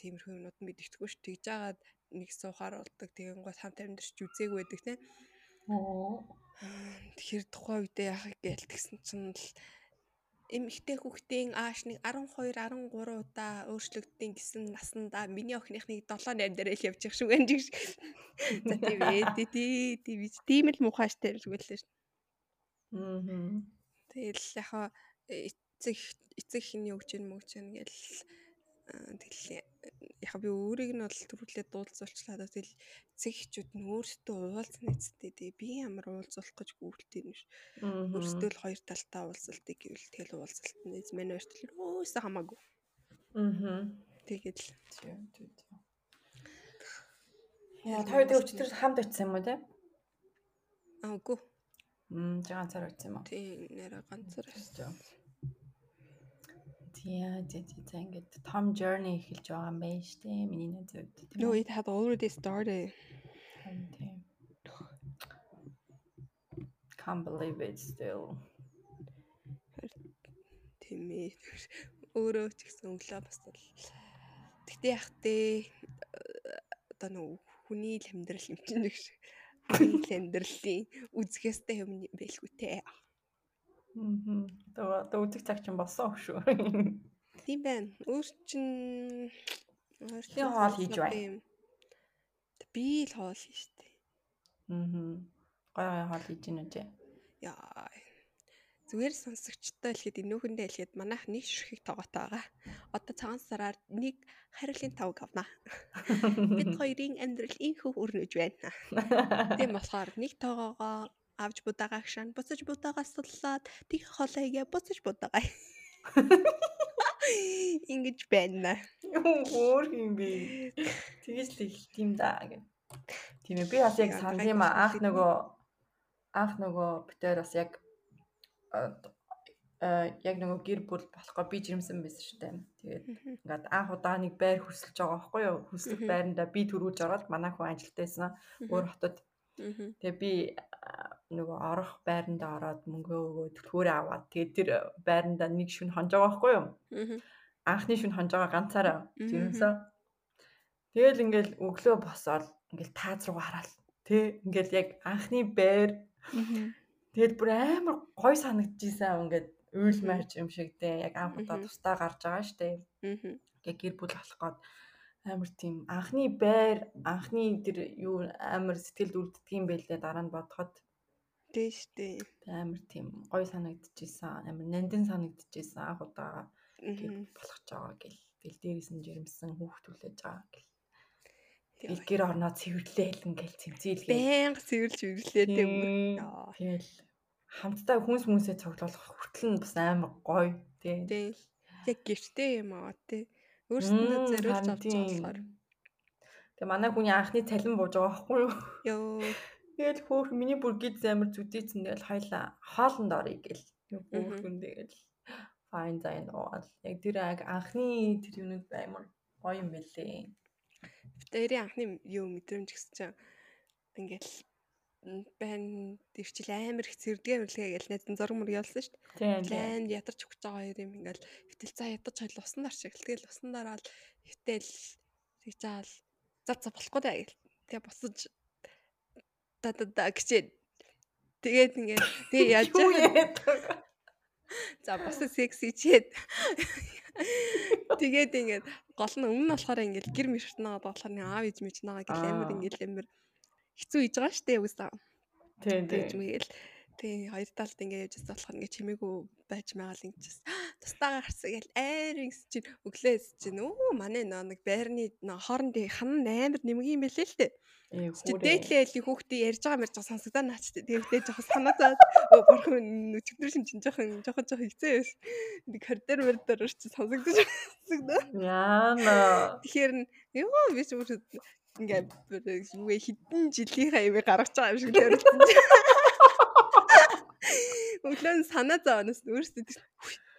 тиймэрхүү юмнууд нь мэддэхгүй ш тэгж жагаад нэг суухаар болдог тэгэн гол хамт амьдарч үзээгүй байдаг тий Оо. Тэгэхээр тухайн үедээ яах гээл тэгсэн чинь л эмэгтэй хүүхдийн ааш нэг 12 13 удаа өөрчлөгддөг гэсэн насандаа миний охиныхныг 7 8 дээр л явж явах шүү гэнэ гэж. За тийм ээ тий тий тий би ч тийм л муухай штэ л гэлээ ш. Мгм. Тэгэл яхаа эцэг эцэг хиний өгч ийн мөгч ийн гэл тэгэл яхаа би өөрийг нь бол төрүүлээ дуулцуулчлаа да тэгэл эцэг эхчүүд нь өөрсдөө уулзна эцтэй тий би ямар уулзуулах гэж гүйлтэй юм ш. Мгм. Өөрсдөө л хоёр талтай уулзалтыг гэвэл тэгэл уулзалт нь мань хоёр тал өөсөө хамаагүй. Мгм. Тэгээд л Тийм тийм. тийм. Яа, та хоёр өчтөр хамт очсон юм уу те? аа үгүй Мм, чи ганцаар очсон юм уу? тий нэрэ ганцаар Тийм. Тийм, тийм, тийм. Ингээд Tom Journey эхэлж байгаа юм байна шүү дээ. Миний хувьд. тийм No it had already started. Тийм. Can't believe it still. Тийм ээ. Өөрөө ч гэсэн өглөө бас л Тэгтээ яах вэ? Одоо нөө хүний л амьдрал юм чинь нэг шиг. Хүний л амьдралын үзэхээстэй юм байлгүй те. Мгм. Одоо одоо үзэг цаг чинь болсон шүү. Тийм байна. Өөр чин өөр Би хоол хийж байна. Би л хоол хийж штэ. Мгм. Гой гой хоол хийж гинэ үү? Яа. Зүгээр сонсогчтой хэлэхэд энүүхэндээ хэлэхэд манайх нэг ширхэг тоогоотой байгаа. Одоо цагаан сараар нэг хариулын тавг авнаа. Бид хоёрын амьдрал инхүү өрнөж байна. Тийм болохоор нэг тоогоогоо авч будаагаа гшаан буцаж будаагаа суллаад тэг хоолойгээ буцаж будаагаа. Ингиж байна. Өөр юм бэ? Тэгэж л эхэлт юм да гэх. Тийм ээ би бас яг санал юм аа. Анх нөгөө анх нөгөө битээр бас яг э, э, яг нөгөө гэр бүл болохгүй би жирэмсэн байсан шүү дээ. Тэгээд ингээд анх удаа нэг байр хөсөлж байгаа байхгүй юу? Мгм. байранда би төрүүлж ороод манай хүн ажилтаа байсан. Өөр хотод. Тэгээ би нөгөө орох байранда ороод мөнгөө өгөөд төлхөөрөө аваад тэгээд тэр байранда нэг шүн хонж байгаа байхгүй юу? Анхны шүн хонж байгаа ганцаараа Мгм. жирэмсэн. Тэгэл ингээл өглөө босоод ингээл тааз руу хараал. Тэ ингээл яг анхны байр тэгэл бүр амар гой санагдчихсан ингээд уйл Мгм. марч юм шиг тэ яг анх удаа тустаа гарч байгаа штэ. Яг гэр бүл болох гээд амар тийм анхны байр анхны тэр юу амар сэтгэлд үлддэг юм байлээ дараа нь бодоход. Тэ штэ. Тэг амар тийм гой санагдчихсан амар нандин санагдчихсан анх удаа. Гэр Мгм. болгож байгаа гэл. Тэгэл дээрээс нь жирэмсэн хүүхд хүлээж байгаа гэл. Тэгэл гэр орноо цэвэрлээл ингээл цэмцээлгээ Баян цэвэрлж ирлээ тийм тэгэл хамтдаа хүнс мүнсээ цуглуулах хүртэл нь бас амар гоё тий. Тэ. Яг гэртээ юм аа тий. Өөрсдөө Мм, зориулж авч байгаа болохоор. Тэг манай хүний анхны цалин бууж байгаа байхгүй юу? Йоо. Тэгэл хөөх миний бүр гид замир зүдээцэн тэгэл хоёлаа хоолнд орё гэл. Мгм. хөөхөн тэгэл fine зайн уул. Яг тэр анхны тэр юмуд амар гоё юм бэлээ. Тэрийн анхны юу мэдрэмж гэсэн чинь ингээл м, байн дэрчил амар их зэрдгээ мэрлэгээ гэл найз зураг мөр ялсан шүү дээ. Лайн ядарч өгч байгаа хоёр юм ингээл хэтэл за ядаж хойл усан дар шиг. Тэгэл усан дараал хэтэл тэгжаал за за болохгүй даа гэл. Тэгээ босож да да да гэж. Тэгээд ингээд тэгээ яаж яадаг? За босоо секси чихэд. Тэгээд ингээд гол нь өмнө нь болохоор ингээд гэр мөртнаагаад болохоор нэг аав ээж мэж нагаа гэл амар ингээд амар хэцүү хийж байгаа штэ үгүй Тийм тийм. мэгэл тэгээ хоёр талд ингээд явж байгаа болохоор ингээд чимээгүй байж магаал ингэж тустаа гарсан гэл айрын чинь өглөөс чинь өө манай нөө нэг байрны хоорондын хан амар нэмгийн байлээ л дээ. Ээ Чи хүрээ. дээдлээ хүүхдээ ярьж байгаа мэрж байгаа сонсогдоо наачтай. Тэгээд жоохон санаатаад өө бурхан өчигдөр шин чинь жоохон жоохон жоохон хэцүү байсан. Нэг коридор мөрдөр чи сонсогдож сонсогдоо. Яана. Тэгэхээр нь ёо биш бүр ингээ юу хитэн жилийнхаа юм гаргаж байгаа юм шиг л ярилцсан. Өглөө санаа зовоноос өөрсдөө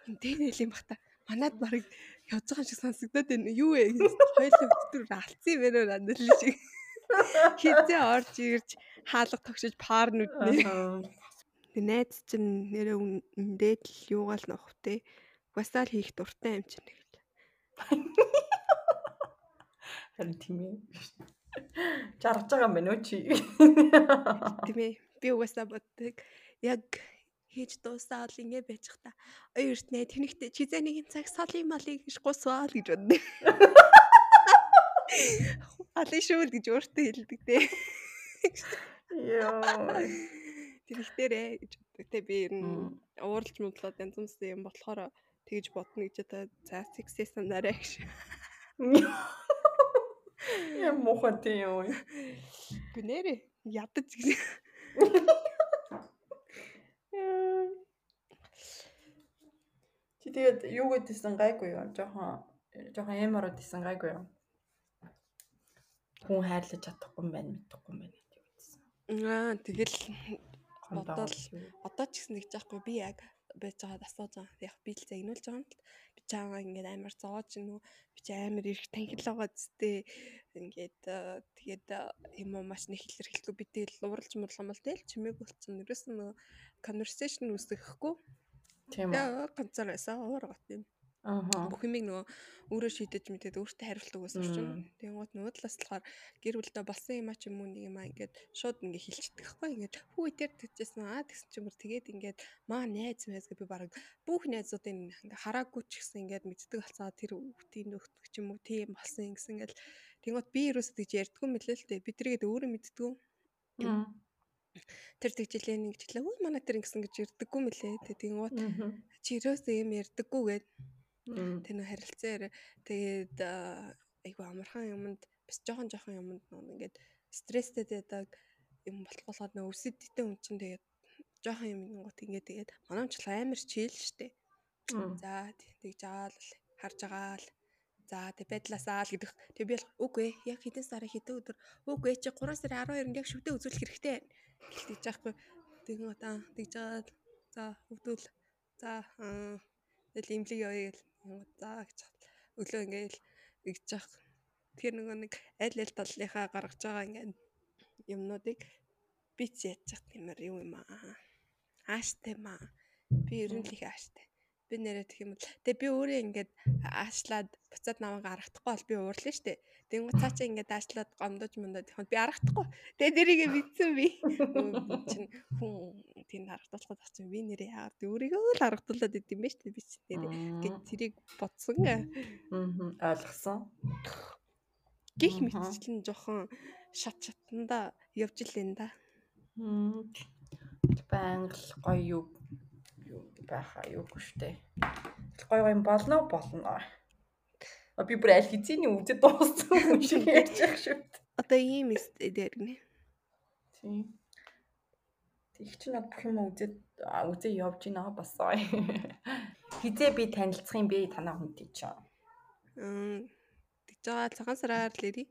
энэ юм бах та. Манад барыг явж байгаа шиг сонсогдоод байна. Юу вэ? Хоёул өдөр алдсан юм байна надад шиг. Хизээ орж ирж хаалга тогшиж пар нүднээ. Тэг найз чинь нэрээ үндээд л юугаал нөх те. Угасаал хийх дуртай юм чинь гэл. Харин тийм ээ. Жаргаж байгаа юм байна уу чи? Тийм ээ. Би угаасаа боддог. Яг хийж дуусаад ингэ байж та. Хоёрт нэ тэнэгтэй чизээ нэгэн цаг солын малыг гэж гусваа л гэж боддог. Алын шүүл гэж өөртөө хэлдэг те. Йоо. Тэнэгтэрээ гэж боддог те. Би ер нь ууралж мудлаад янз бүрийн юм болохоор тэгж бодно гэж одоо за сексэс нараа гэж. Яа тийм юм. Гүнээрээ ядаж гэж. Яа. Чи тэгээд юу гэдсэн гайгүй юу? Жохон жохон эмород исэн гайгүй юу? Хүн хайрлаж чадахгүй юм байна, мэдхгүй юм байна гэж үзсэн. Аа тэгэл. Бодвол одоо ч гэсэн тэгж яахгүй би яг байж байгаад асууж байгаа. Яг би л загнуулж байгаа юм л чаага ингээд амар зоож гинүү би ч амар их танхил байгаа зүтэй ингээд э, тэгээд э, юм уу маш нэг илэрхийлэхгүй би тэгэл уралж мурлам бол тэгэл чимээг болцсон ерөөс нь conversation үүсгэхгүй. Тийм ганцаар байсан. Уур гот юм Аа. Бүх юмыг нөгөө өөрөө шийдэж мэдээд өөртөө хариултдаг байсан чинь. Тэнгууд нөгөө талаас болохоор гэр бүлдээ болсон юм а ч юм уу нэг юм а ингээд шууд ингээ хилчдэг хгүй ингээд хүү итэр тэгчихсэн аа тэгсэн чинь бүр тэгээд ингээд маа найз мэз гэ би бараг бүх найзуудын ингээ хараагүй ч гэсэн ингээд мэддэг болцоо тэр хүүхдийн нөхдөг ч юм уу тийм болсон гэсэн ингээд тэнгууд би ерөөсөд гэж ярьдгүй мэлээ л дээ. Би тэргээд өөрөө мэддэг. Аа тэр тэгжлээ нэг жиглээ үгүй манай тэр ингэсэн гэж ирдэггүй мөлий тэгэн уут чи ерөөсөө юм ярдэггүй гээд Тэр нөө харилцаар тэгээд аа, айгу амархан юмд бас жоохон жоохон юмд нөө ингээд стресстэй байдаг юм болохгүйгээр нөө өсөдтэй хүн чинь тэгээд жоохон юм гот ингээд тэгээд манай ч амар чийл штэ. За тэгж аал харж байгаа л за тэг байдлаасаа л гэдэг. Тэг би бол үгүй яг хэдэн сарын хэдэн өдөр үгүй чи 3 сарын 12-нд яг шүтээ үзүүлэх хэрэгтэй. Тэгж яахгүй. Тэгэн одоо тэгж л за өвдөл за тэгэл имлэг явъя гэл Янгууд заа гэж. Өглөө ингээл игж явах. Тэгэхээр нөгөө нэг аль аль талынхаа гаргаж байгаа ингээд юмнуудыг би ч яаж яах тиймэр юу юм аа. Ааштай маа. Би ер нь л их ааштай. Би нэрээ тэгэх юм бол тэгээ би өөрөө ингээд аашлаад буцаад намайг аргахдахгүй бол би уурлаа штэ. Тэнгуү цаа чи ингээд аашлаад гомдож мундаад явах би аргахдахгүй. Тэгээ дэрийгээ мэдсэн би. Чинь хүн тийм аргадуулахад бас чинь би нэрээ яагаад өөрийгөө л аргадуулаад идэм бэ штэ би чи нэрээ гэт тэрийг бодсон. Мгм. Ойлгосон. Гих Мгм. мэтчлэн жохон шат шатанда явж илэн да. Мм. Баян л гоё юу байхаа юу гэжтэй. Гоё гоё юм болно болно. А би бүр аль хэзээний үзэж дууссан юм шиг ярьж байгаа шүү дээ. Одоо ийм дээр гинэ. Тийм. Тэг чи над бүх юм үзээд а, үзээ явж гинэ бас. Хизээ би танилцах юм бэ танаа хүнтэй ч. Мм тэгж байгаа цагаан сараар л ирий.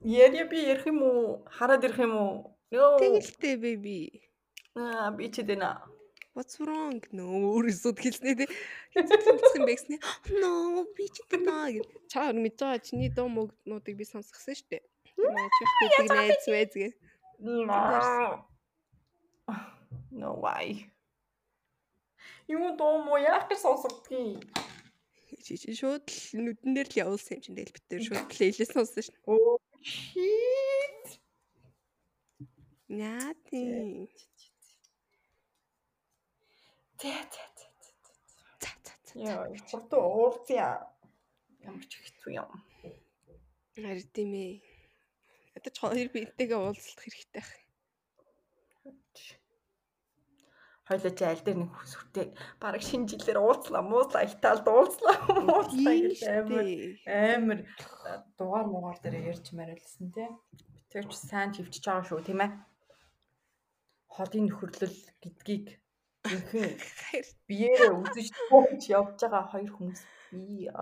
Яри би ярих юм уу? Хараад ирэх юм уу? Тэгэлтэй baby. Аа би ч дээ. What's wrong? No, өөрөөсөө хэлснээ те. Хэцүү юм бэ гэснээ. No, би ч тэнаа гэж. Чаар мэдж байгаа чиний дуу мөгнүүдийг би сонсгосон шүү дээ. Наа чих гэдэг найз байз гэ. No why? Юу доо мо яах гэж чи шууд л нүдэн дээр л явуулсан юм чинь тэгэл бид тэр шууд плейлист сонссон шүү. Oh shit. Яа Тэ тэ тэ. За за за. Яа, хурдан уурцъя. Ямар ч хэцүү юм. Харин тийм ээ. Ядаж хоёр биентэйгээ уулзалт хэрэгтэй ах. Хойлоо чи аль дээр нэг хүсвэртэй баг шинэ жилээр уулзлаа мууслаа Италид уулзлаа мууслаа гэж амар амар дугаар муугаар дээр ярьж мариулсан тий. Тэр ч сайн хөвчж байгаа шүү тийм ээ. Холын нөхөрлөл гэдгийг ихэнх биеэрээ үзэж тууж явж байгаа хоёр хүмүүс бий.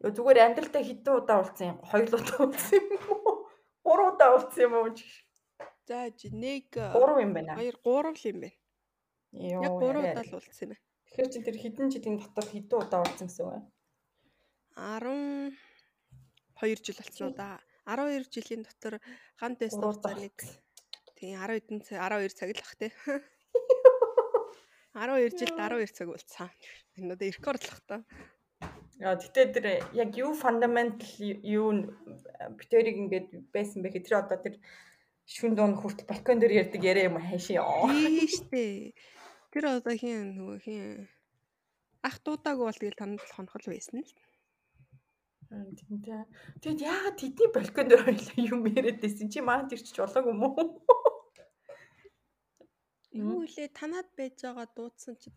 Ёо зүгээр амьдралдаа хэдэн удаа уулзсан юм? Хоёр удаа уулзсан юм уу? Гурван удаа уулзсан юм уу? За жи нэг Гурав юм байна. хоёр гурав л юм байна. Йоо. Яг гурав яриа. удаа л уулзсан юм байна. Тэгэхээр чи тэр хэдэн жилийн дотор хэдэн удаа уулзсан гэсэн үг вэ? 12 жил болсон уу да. 12 жилийн дотор тест Гурав хугацаа нэг тийм 10 хэдэн цаг 12 цаг л ах тий. 12 жилд 12 цаг уулзсан. Энэ одоо рекордлох та. Яа гэтээ тэр яг юу фундаментал юу битэрийг ингээд байсан бэ гэхээр тэр одоо тэр шүн дуун хүртэл балкон дээр ярьдаг яриа юм хайшаа ёо. Тийм штэ. Тэр одоо хин нөгөө хин ах дуудаагүй бол тэгэл танд л хонхол байсан л. Тэнтэй. Тэгэд яагаад тэдний балкон дээр хоёлаа юм яриад байсан чи маань тэр ч болоог юм уу? Юу лээ танаад байж байгаа дуудсан чи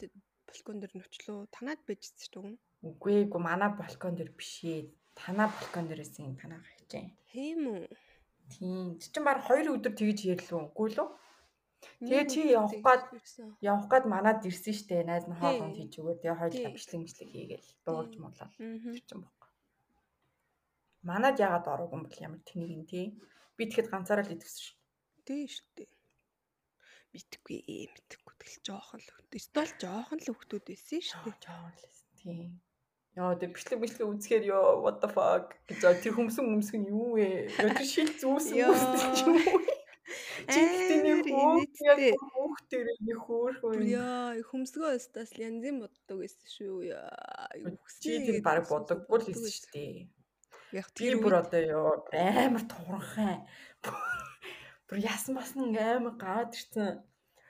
балкон дээр нөчлөө. Танаад байжсэн ч дүн. Үгүй эгүй манай балкон дээр биш ээ. Танаа балкон дээрээс юм танаа гайчээ. Тийм үү? Тийм. Чи чинь баг хоёр өдөр тэгж ярьлуу. Үгүй лөө? Тэгээ чи явах гад-. Явах гад манад ирсэн штэ. Найз нь хоолунд Тий. хийж өгөө. Тэгээ хоёул Тий. бичлэг мичлэг хийгээл дуурж Тий. муулаад. Мгм. Тэр чинь баг. Манад яагаад ороогүй юм бол ямар тэнийг юм тий. Би тэгэхэд ганцаараа л идэвсэн шүү. Тийм штэ. Мэдхгүй ээ мэдхгүй тэгэл жоохон л хөвгт. Эсвэл жоохон л хөвгтүүд байсан штэ. Жоо лээс тий. Яа тэг бичлэг бичлэг үзэхээр ёо what the fuck гэж тэр хүмсэн хүмсг нь юу вэ? Ёо тэр шил зүүсэн үүсдэг юм уу? Чи гэдэг нэг Амар хүүхд яг хүүхд дээр нэг хөөрхөн. Бүр яа хөмсгөө өстас янзын боддог байсан шүү яа. Чи тэр баг бодоггүй л байсан шүү дээ. Яг Тэр бүр одоо ёо амар туранхай. Бүр ясан басна амар гаад ирсэн.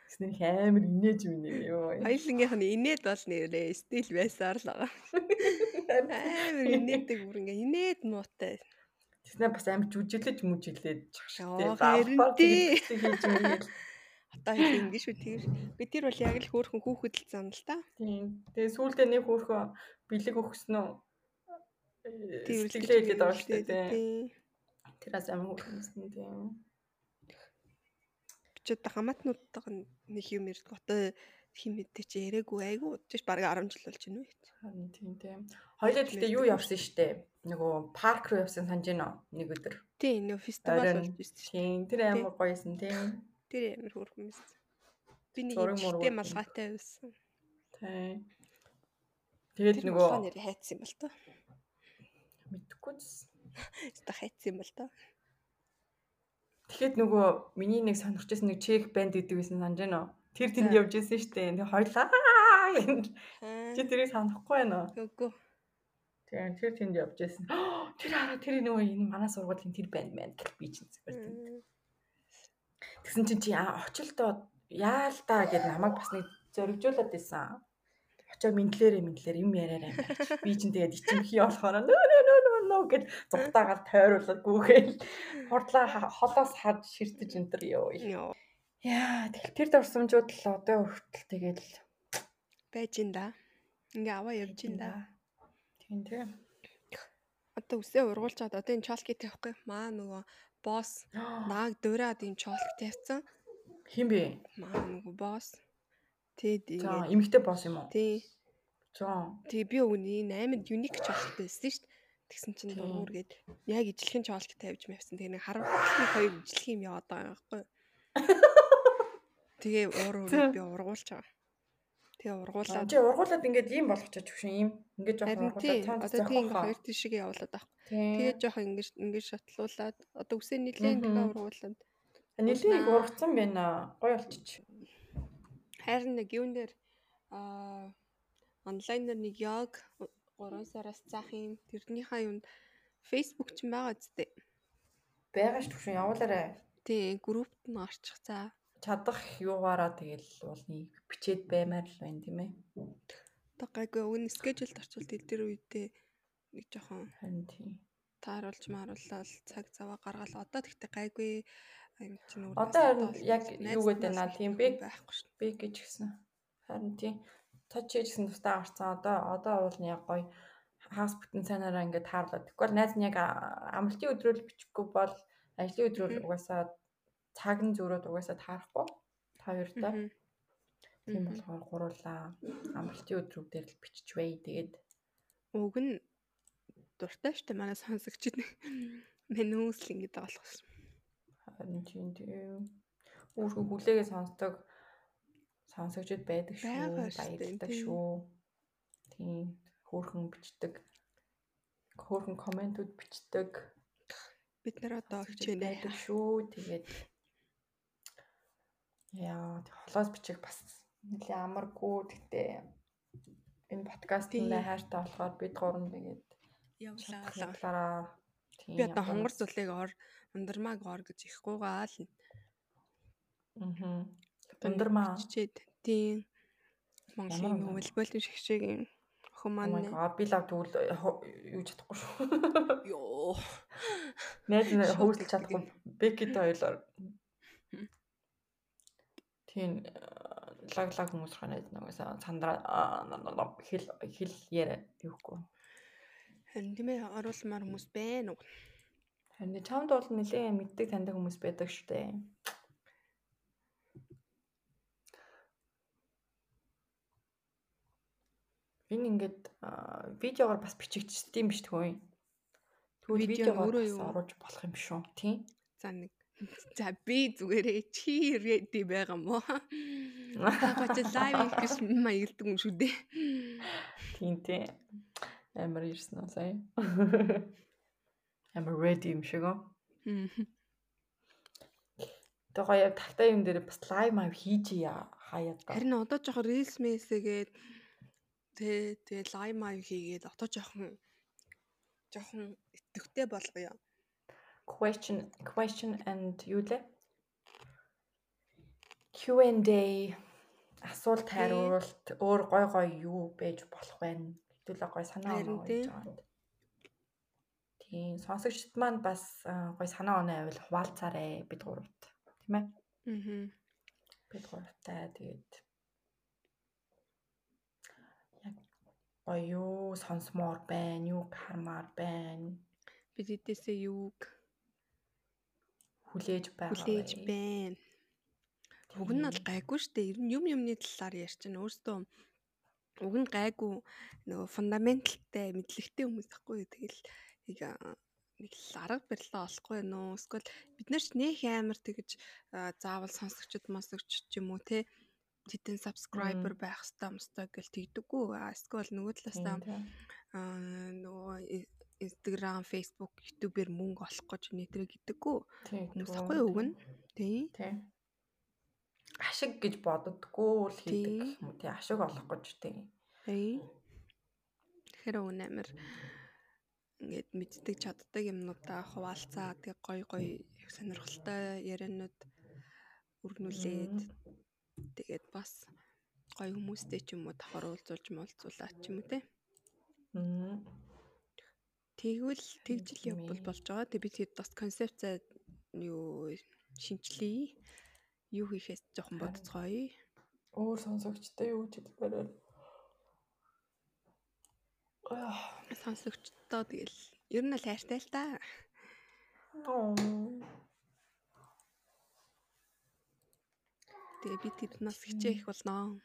Тэснэр их амар инээж минь ёо. Хоёлынгийнх нь инээд бол нэрээ стил байсаар л байгаа. Амар инээдэг бүр ингээ инээд муутай. Тэснэ бас амар жүжиглэж мүжилээд чагштай. Тэгж хийж мэгэл. Одоо хэл ингэ шүү тэр. Би тэр бол яг л хөөхөн хүүхэд л зам л та. Тийм. Тэгээ сүүлдээ нэг хөөрхөн бэлэг? Тэр Сэтгэлээ хэлээд дээ. Тийм. Тэрээс амар хөөрхөнсөн тийм. Чи одоо хамаатнуудтайгаа нэг юм ярьдаг. Одоо хин мэдээ чи яриаггүй айгу удаж баг 10 жил болж байна үү? Харин тийм тийм. Хоёлаа гэхдээ юу явсан штэ. Нөгөө парк руу явсан санаж байна? Нэг өдөр. Тийм нөө фестивал болж байсан шүү. Тийм. Тэр амар гоёсэн тийм. Тэр амар хөөрхөн байсан. Би нэг уу. малгайтай байсан. Тийм. Тэгээд нөгөө нөгөө хайцсан юм бол тоо. мэдхгүй ч. Өстө хайцсан юм бол тоо. Тэгэхэд нөгөө миний нэг сонирхож байсан нэг чек банд гэдэг байсан санаж байна уу? Тэр тэнд явж исэн штэ. Тэг хоёлаа. Чи тэрийг санахгүй байна уу? Үгүй. Тийм тэр тэнд явж байсан. Тэр хараа тэр нөгөө энэ манай сургуулийн тэр банд байна гэж би чинь зөвөртэн. Тэгсэн чинь чи очилдоо яалтаа гэд намайг бас нэг зоригжуулаад байсан. Очоо мэдлэрээ мэдлэр юм яриараа. Би чинь тэгээд ичимхий болохоор нөө нөө нөө нөө гэд зүгтаагаар тойруулаад гүүгээл хордлоо ха- холоос хад ширтэж энэ ёо. Йоо. Яа тэгэл тэр дурсамжууд л одоо хүртэл тэгэл Байж ин да. Ингээ аваа явж ин да. Тийм тийм. Одоо үсээ ургуулчаад одоо энэ чолки тавихгүй. Маа нөгөө босс нааг дуурайад энэ чолк тавьсан. Хин бэ? Маа нөгөө босс. Тэгэд ингээ эмгтэй босс юм уу? тий. За. Тэгээ би өгний 8-д юник чолк байсан шүү дээ. Тэгсэн чинь Тийм. дургуур гээд яг ижлэхэн чоолж тавьж мавсан. Тэгээ нэг харамсалтай хоёр ижлэх юм яваад байгаа байхгүй? Тэгээ уур уур би ургуулж байгаа. Тэгээ ургуулад Чи ургуулад ингээд ийм болгочих шүү ийм. Ингээд жоох ургуулад одоо тий ингээ зохиохоо. хоёр тишгээ явуулаад байгаа. Тийм. Тэгээ жоох ингэж ингэж шатлуулаад одоо үсээ нилээн тэгээ ургуулад Уснаа. ургацсан байна. Гоё болчих. харин нэг юун дээр аа онлайнаар нэг яг 3 сараас цаах юм тэрнийхээ юунд Facebook ч байгаа зү. Байгаа ш түвшин явуулаарай. Тий группт нь орчих цаа. Чадах юугаараа тэгэл уулны бичээд баймаар л байна тийм ээ. Одоо гайгүй өгн скежүүлд орчвол тэл тэр үедээ нэг жоохон Харин тийм. тааруулж маруулаад цаг заваа гаргаад одоо тэгтээ гайгүй юм чинь өөр Одоо яг юу гэдэг нас наа тийм бэ? байхгүй шүү. Би гэж гисэн. Харин тийм. Точ хийжсэн тустаа гарцсан. Одоо одоо уулны яг гоё хагас бүтэн цанаараа ингээд тааруулаад. Тэгвэл найз нь яг амралтын өдрөөр бичихгүй бол ажлын өдрөөр Мгм. угаасаа цаг нь зөрөөд угаасаа таарахгүй. Та хоёртай. Мгм. Тийм болохоор гуруулаа амралтын өдрүүд дээр л биччихвээ. Тэгээд Уг нь дуртай штэ манай сонсогчд менюс л ингэж байгаа болох шин. харин тийм тийм. Өөрхөн хүлээгээ сонсдог сонсогчд байдаг шүү. Тийм. шүү. Тийм. Хөөхөн бичдэг. Хөөхөн комментүүд бичдэг. Бид нар одоо хичээнэ. байдаг шүү. Тэгээд яа, холоос бичих бас нэлээ амаргүй. Гэтэ энэ подкастын хайртай болохоор бид гурав тэгээд Явлаа. Би одоо хонгор зүлийг ор ундармааг ор гэж их гуугаал. Мгм. Ундармаа? Тийм Монголын нүүл болон шигшээгийн охин Oh маань god, би лав тэгвэл э, юу чадахгүй шүү. ёо Найз нь гэдэг чадахгүй. юм. Бекит хоёлоор. Тийм э, лаг лаг хүмүүс хаа найз нугасаа аа, на- хэл хэл яриа юухгүй. харин тийм ээ оруулмаар хүмүүс байна уу? Харин чамд бол нэлээ мэддэг таньдаг хүмүүс байдаг шүү дээ. Энэ ингээд видеогоор бас бичигдчихдээ юм биш тхөө. Тэгвэл видеогоор оруулж болох юм шүү. Тийм. За нэг За би зүгээрээ чи ready байгаа мó. Хагаач лайв хийх гэж маягддаг юм шүү дээ. Тийм тийм. Амар ирсэн үү сая. Амар ready юм шиг? Мгм. Тэгээ гоё яг тагтаа юм дээр бас лайв маяг хийж яа хаяад. Харин одоо жоохон reels мэсэгээд тэ тэгээ лайв маяг хийгээд одоо жоохон жоохон итгэвтэй болгоё. question question and юу лээ? Q&A асуулт хариулт өөр гой гой юу байж болох байна. Хэдүүлээ гой санаа оноо гэж байгаа. Тийм сонсогчд маань бас гой санаа оноо авил хуваалцаарэ бид гуравт. Тийм ээ? Аа. бид гуравтай тэгээд гоё юу сонсомоор байна, юу хармаар байна, Бид эдээсээ юуг хүлээж байгаа. хүлээж бай. байна. Уг нь бол гайгүй шүү дээ. Ер нь юм юмны талаар ярьж чинь өөртөө уг нь гайгүй нөгөө фундаменталтай мэдлэгтэй хүмүүс тахгүй. Тэгэл нэг нэг арга барилаа олохгүй уу? Эсвэл бид нар ч нөх амар тэгэж аа, заавал сонсогчд мосогч ч юм уу те тэдэн subscriber байх хэрэгтэй мөстой гэл тэгдэггүй. Эсвэл нөгөө талаасаа нөгөө Instagram, Facebook, YouTube-ээр мөнгө олох гэж нэтрэ гэдэггүй. Хүмүүс ахгүй үг нь. Тий. Ашиг гэж боддггүй л Тий. хийдэг юм уу? Тийм, ашиг олох гэж тийм. Тий. Тэгэхээр өн амир ингээд мэддэг чаддаг юмнуудаа хуваалцаа тэг гой гой сонирхолтой яриануд өргнүүлээд тэгээд бас гой хүмүүстэй ч юм уу давхар уулзуулж молцуулаад ч юм уу те. Мм. Тэгвэл тэгжил явбал болж байгаа. Тэг би тэгэд бас концепцаа юу шинчлэе. Юу хийхээс жоохон бодцгоё. Өөр сонсогчтой юу гэж хэлбэрээр. Аа. Сонсогчдоо тэгэл ер нь л хайртай л та. Оо. Тэгээ би тэд нас хичээх болно.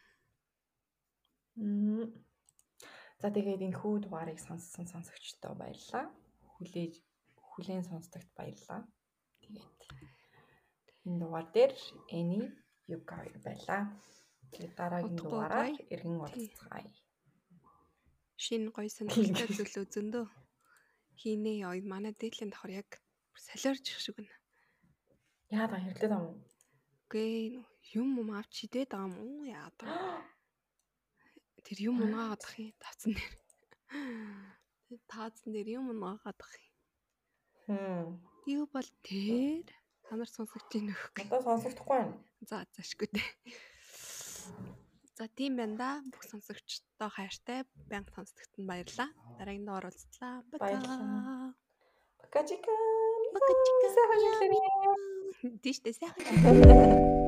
За тэгээд энэ хүү дугаарыг сонссон сонсогчдоо баярлалаа. Хүлээж хүлээн сонсдогт баярлалаа. Тэгээд энэ дугаар дээр Эни Юка байлаа. Тэгээд дараагийн дугаараар Тий. уулзцгаая. Шинэ гоё сонирхолтой зүйлөө зөндөө хийнэ яа манай дээдлийн давхар яг солиорч шиг байна. Яа да хэрлээд ам уу? Юм юм авч идээд байгаа юм уу яа да. Тэр юм унаагаад ах юм тавцсан дээр. Таацсан дээр юм унаагаад ах юм. Хм. Юу бол тэр танаар сонсогч ийн нөх. Надад сонсогдохгүй байна. За заашгүй дээ. За тийм байна да. Бүх сонсогчдоо хайртай байнга сонсогт нь баярлаа. Дараагийн доор уулзлаа. Баярлалаа. Пока чика. Пока чика. Сайхан жилээрээ. Тийш дээ сайхан.